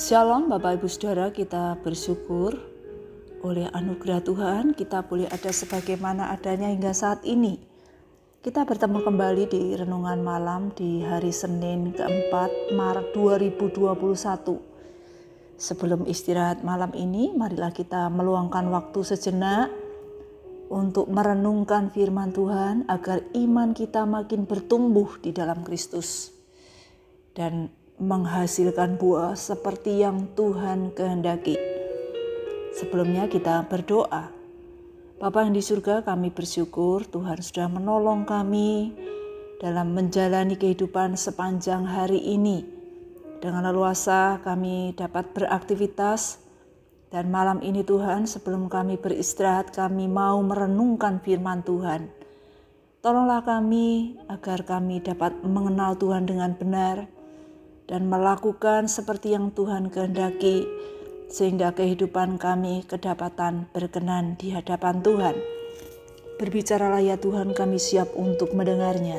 Shalom Bapak Ibu Saudara, kita bersyukur oleh anugerah Tuhan kita boleh ada sebagaimana adanya hingga saat ini. Kita bertemu kembali di renungan malam di hari Senin keempat Maret 2021. Sebelum istirahat malam ini, marilah kita meluangkan waktu sejenak untuk merenungkan firman Tuhan agar iman kita makin bertumbuh di dalam Kristus. Dan menghasilkan buah seperti yang Tuhan kehendaki. Sebelumnya kita berdoa. Bapa yang di surga kami bersyukur Tuhan sudah menolong kami dalam menjalani kehidupan sepanjang hari ini. Dengan leluasa kami dapat beraktivitas dan malam ini Tuhan sebelum kami beristirahat kami mau merenungkan firman Tuhan. Tolonglah kami agar kami dapat mengenal Tuhan dengan benar, dan melakukan seperti yang Tuhan kehendaki, sehingga kehidupan kami kedapatan berkenan di hadapan Tuhan. Berbicaralah ya Tuhan, kami siap untuk mendengarnya.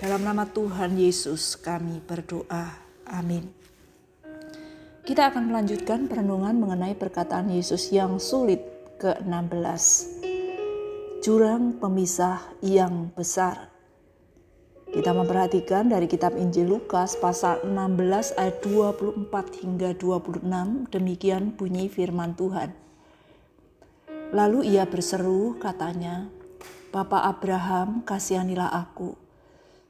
Dalam nama Tuhan Yesus kami berdoa. Amin. Kita akan melanjutkan perenungan mengenai perkataan Yesus yang sulit ke-16. Jurang pemisah yang besar. Kita memperhatikan dari kitab Injil Lukas pasal 16 ayat 24 hingga 26 demikian bunyi firman Tuhan. Lalu ia berseru katanya, Bapak Abraham kasihanilah aku.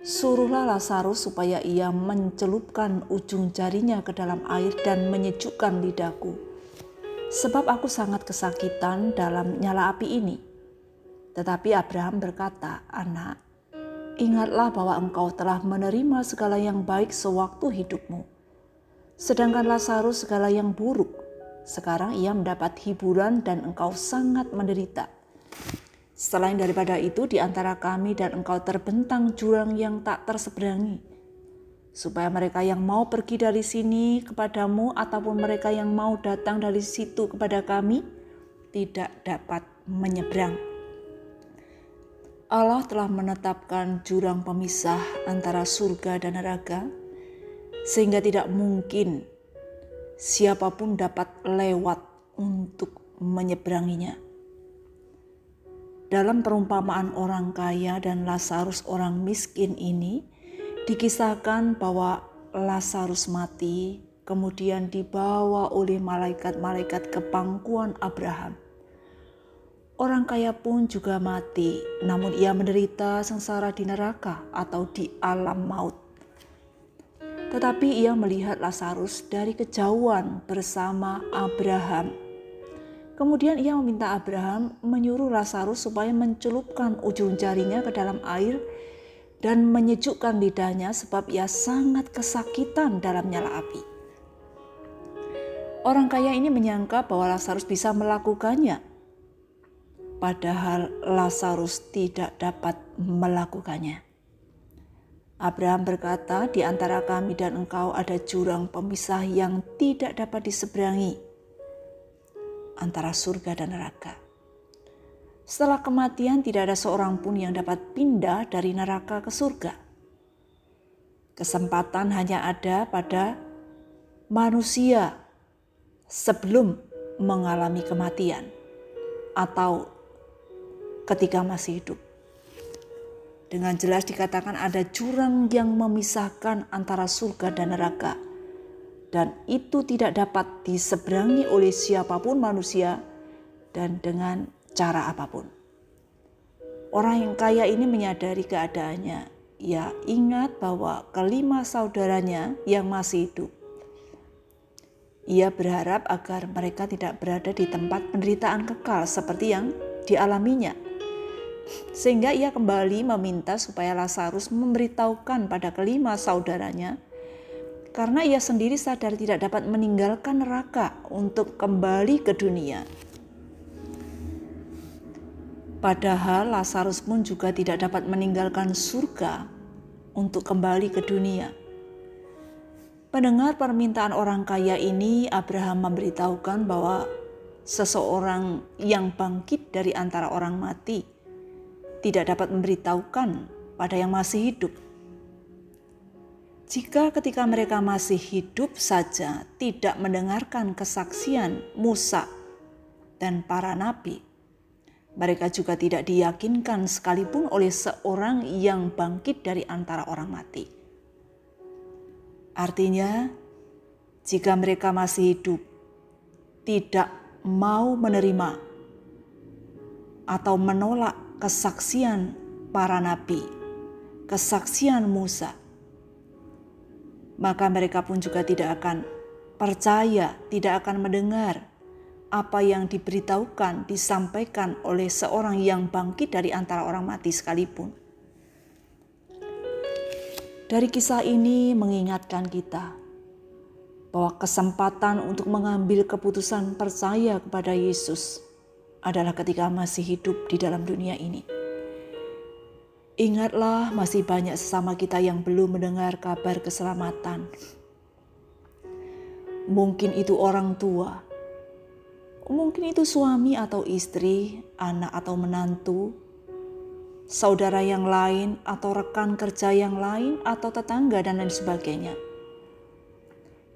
Suruhlah Lazarus supaya ia mencelupkan ujung jarinya ke dalam air dan menyejukkan lidahku. Sebab aku sangat kesakitan dalam nyala api ini. Tetapi Abraham berkata, Anak, Ingatlah bahwa engkau telah menerima segala yang baik sewaktu hidupmu. Sedangkan Lazarus segala yang buruk. Sekarang ia mendapat hiburan dan engkau sangat menderita. Selain daripada itu, di antara kami dan engkau terbentang jurang yang tak terseberangi. Supaya mereka yang mau pergi dari sini kepadamu ataupun mereka yang mau datang dari situ kepada kami tidak dapat menyeberang. Allah telah menetapkan jurang pemisah antara surga dan neraka, sehingga tidak mungkin siapa pun dapat lewat untuk menyeberanginya. Dalam perumpamaan orang kaya dan Lazarus orang miskin ini, dikisahkan bahwa Lazarus mati, kemudian dibawa oleh malaikat-malaikat ke pangkuan Abraham Orang kaya pun juga mati, namun ia menderita sengsara di neraka atau di alam maut. Tetapi ia melihat Lazarus dari kejauhan bersama Abraham. Kemudian ia meminta Abraham menyuruh Lazarus supaya mencelupkan ujung jarinya ke dalam air dan menyejukkan lidahnya sebab ia sangat kesakitan dalam nyala api. Orang kaya ini menyangka bahwa Lazarus bisa melakukannya, padahal Lazarus tidak dapat melakukannya. Abraham berkata, "Di antara kami dan engkau ada jurang pemisah yang tidak dapat diseberangi antara surga dan neraka." Setelah kematian, tidak ada seorang pun yang dapat pindah dari neraka ke surga. Kesempatan hanya ada pada manusia sebelum mengalami kematian atau ketika masih hidup. Dengan jelas dikatakan ada jurang yang memisahkan antara surga dan neraka. Dan itu tidak dapat diseberangi oleh siapa pun manusia dan dengan cara apa pun. Orang yang kaya ini menyadari keadaannya. Ia ingat bahwa kelima saudaranya yang masih hidup. Ia berharap agar mereka tidak berada di tempat penderitaan kekal seperti yang dialaminya sehingga ia kembali meminta supaya Lazarus memberitahukan pada kelima saudaranya karena ia sendiri sadar tidak dapat meninggalkan neraka untuk kembali ke dunia. Padahal Lazarus pun juga tidak dapat meninggalkan surga untuk kembali ke dunia. Pendengar permintaan orang kaya ini, Abraham memberitahukan bahwa seseorang yang bangkit dari antara orang mati tidak dapat memberitahukan pada yang masih hidup. jika ketika mereka masih hidup saja tidak mendengarkan kesaksian Musa dan para nabi, mereka juga tidak diyakinkan sekalipun oleh seorang yang bangkit dari antara orang mati. Artinya, jika mereka masih hidup, tidak mau menerima atau menolak kesaksian para nabi, kesaksian Musa, maka mereka pun juga tidak akan percaya, tidak akan mendengar apa yang diberitahukan, disampaikan oleh seorang yang bangkit dari antara orang mati sekalipun. Dari kisah ini mengingatkan kita bahwa kesempatan untuk mengambil keputusan percaya kepada Yesus adalah ketika masih hidup di dalam dunia ini. Ingatlah, masih banyak sesama kita yang belum mendengar kabar keselamatan. Mungkin itu orang tua, mungkin itu suami atau istri, anak atau menantu, saudara yang lain, atau rekan kerja yang lain, atau tetangga, dan lain sebagainya.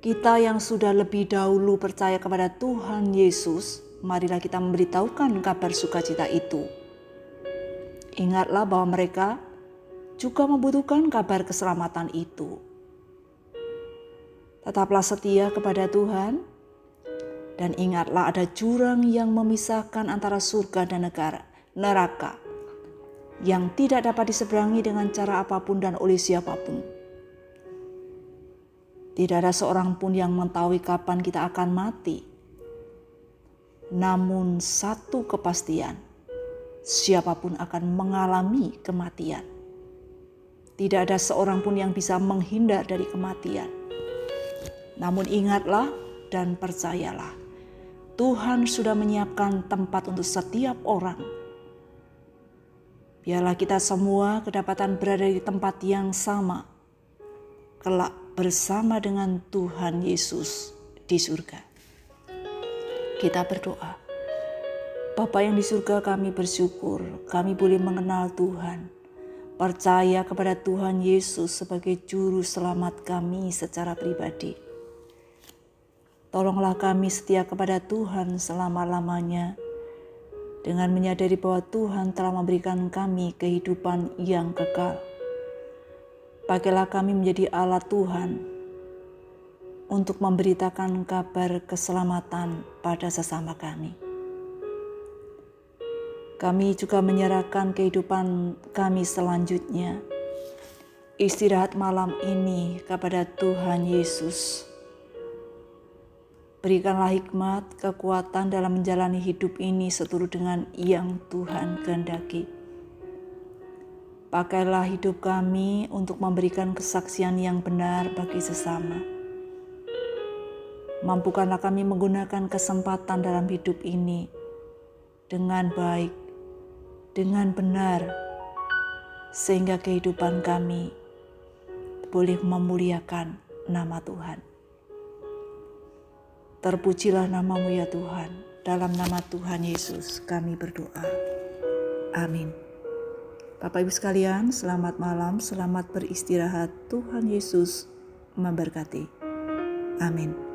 Kita yang sudah lebih dahulu percaya kepada Tuhan Yesus, marilah kita memberitahukan kabar sukacita itu Ingatlah bahwa mereka juga membutuhkan kabar keselamatan itu. Tetaplah setia kepada Tuhan, dan ingatlah ada jurang yang memisahkan antara surga dan negara, neraka, yang tidak dapat diseberangi dengan cara apa pun dan oleh siapa pun. Tidak ada seorang pun yang mengetahui kapan kita akan mati. Namun satu kepastian, siapa pun akan mengalami kematian. Tidak ada seorang pun yang bisa menghindar dari kematian. Namun ingatlah dan percayalah, Tuhan sudah menyiapkan tempat untuk setiap orang. Biarlah kita semua kedapatan berada di tempat yang sama, kelak bersama dengan Tuhan Yesus di surga. Kita berdoa. Bapa yang di surga kami bersyukur kami boleh mengenal Tuhan. Percaya kepada Tuhan Yesus sebagai juru selamat kami secara pribadi. Tolonglah kami setia kepada Tuhan selama-lamanya dengan menyadari bahwa Tuhan telah memberikan kami kehidupan yang kekal. Pakailah kami menjadi alat Tuhan untuk memberitakan kabar keselamatan pada sesama kami. Kami juga menyerahkan kehidupan kami selanjutnya. Istirahat malam ini kepada Tuhan Yesus. Berikanlah hikmat, kekuatan dalam menjalani hidup ini seturut dengan yang Tuhan kehendaki. Pakailah hidup kami untuk memberikan kesaksian yang benar bagi sesama. Mampukanlah kami menggunakan kesempatan dalam hidup ini dengan baik dengan benar, sehingga kehidupan kami boleh memuliakan nama Tuhan. Terpujilah namamu ya Tuhan, dalam nama Tuhan Yesus kami berdoa. Amin. Bapak Ibu sekalian, selamat malam, selamat beristirahat. Tuhan Yesus memberkati. Amin.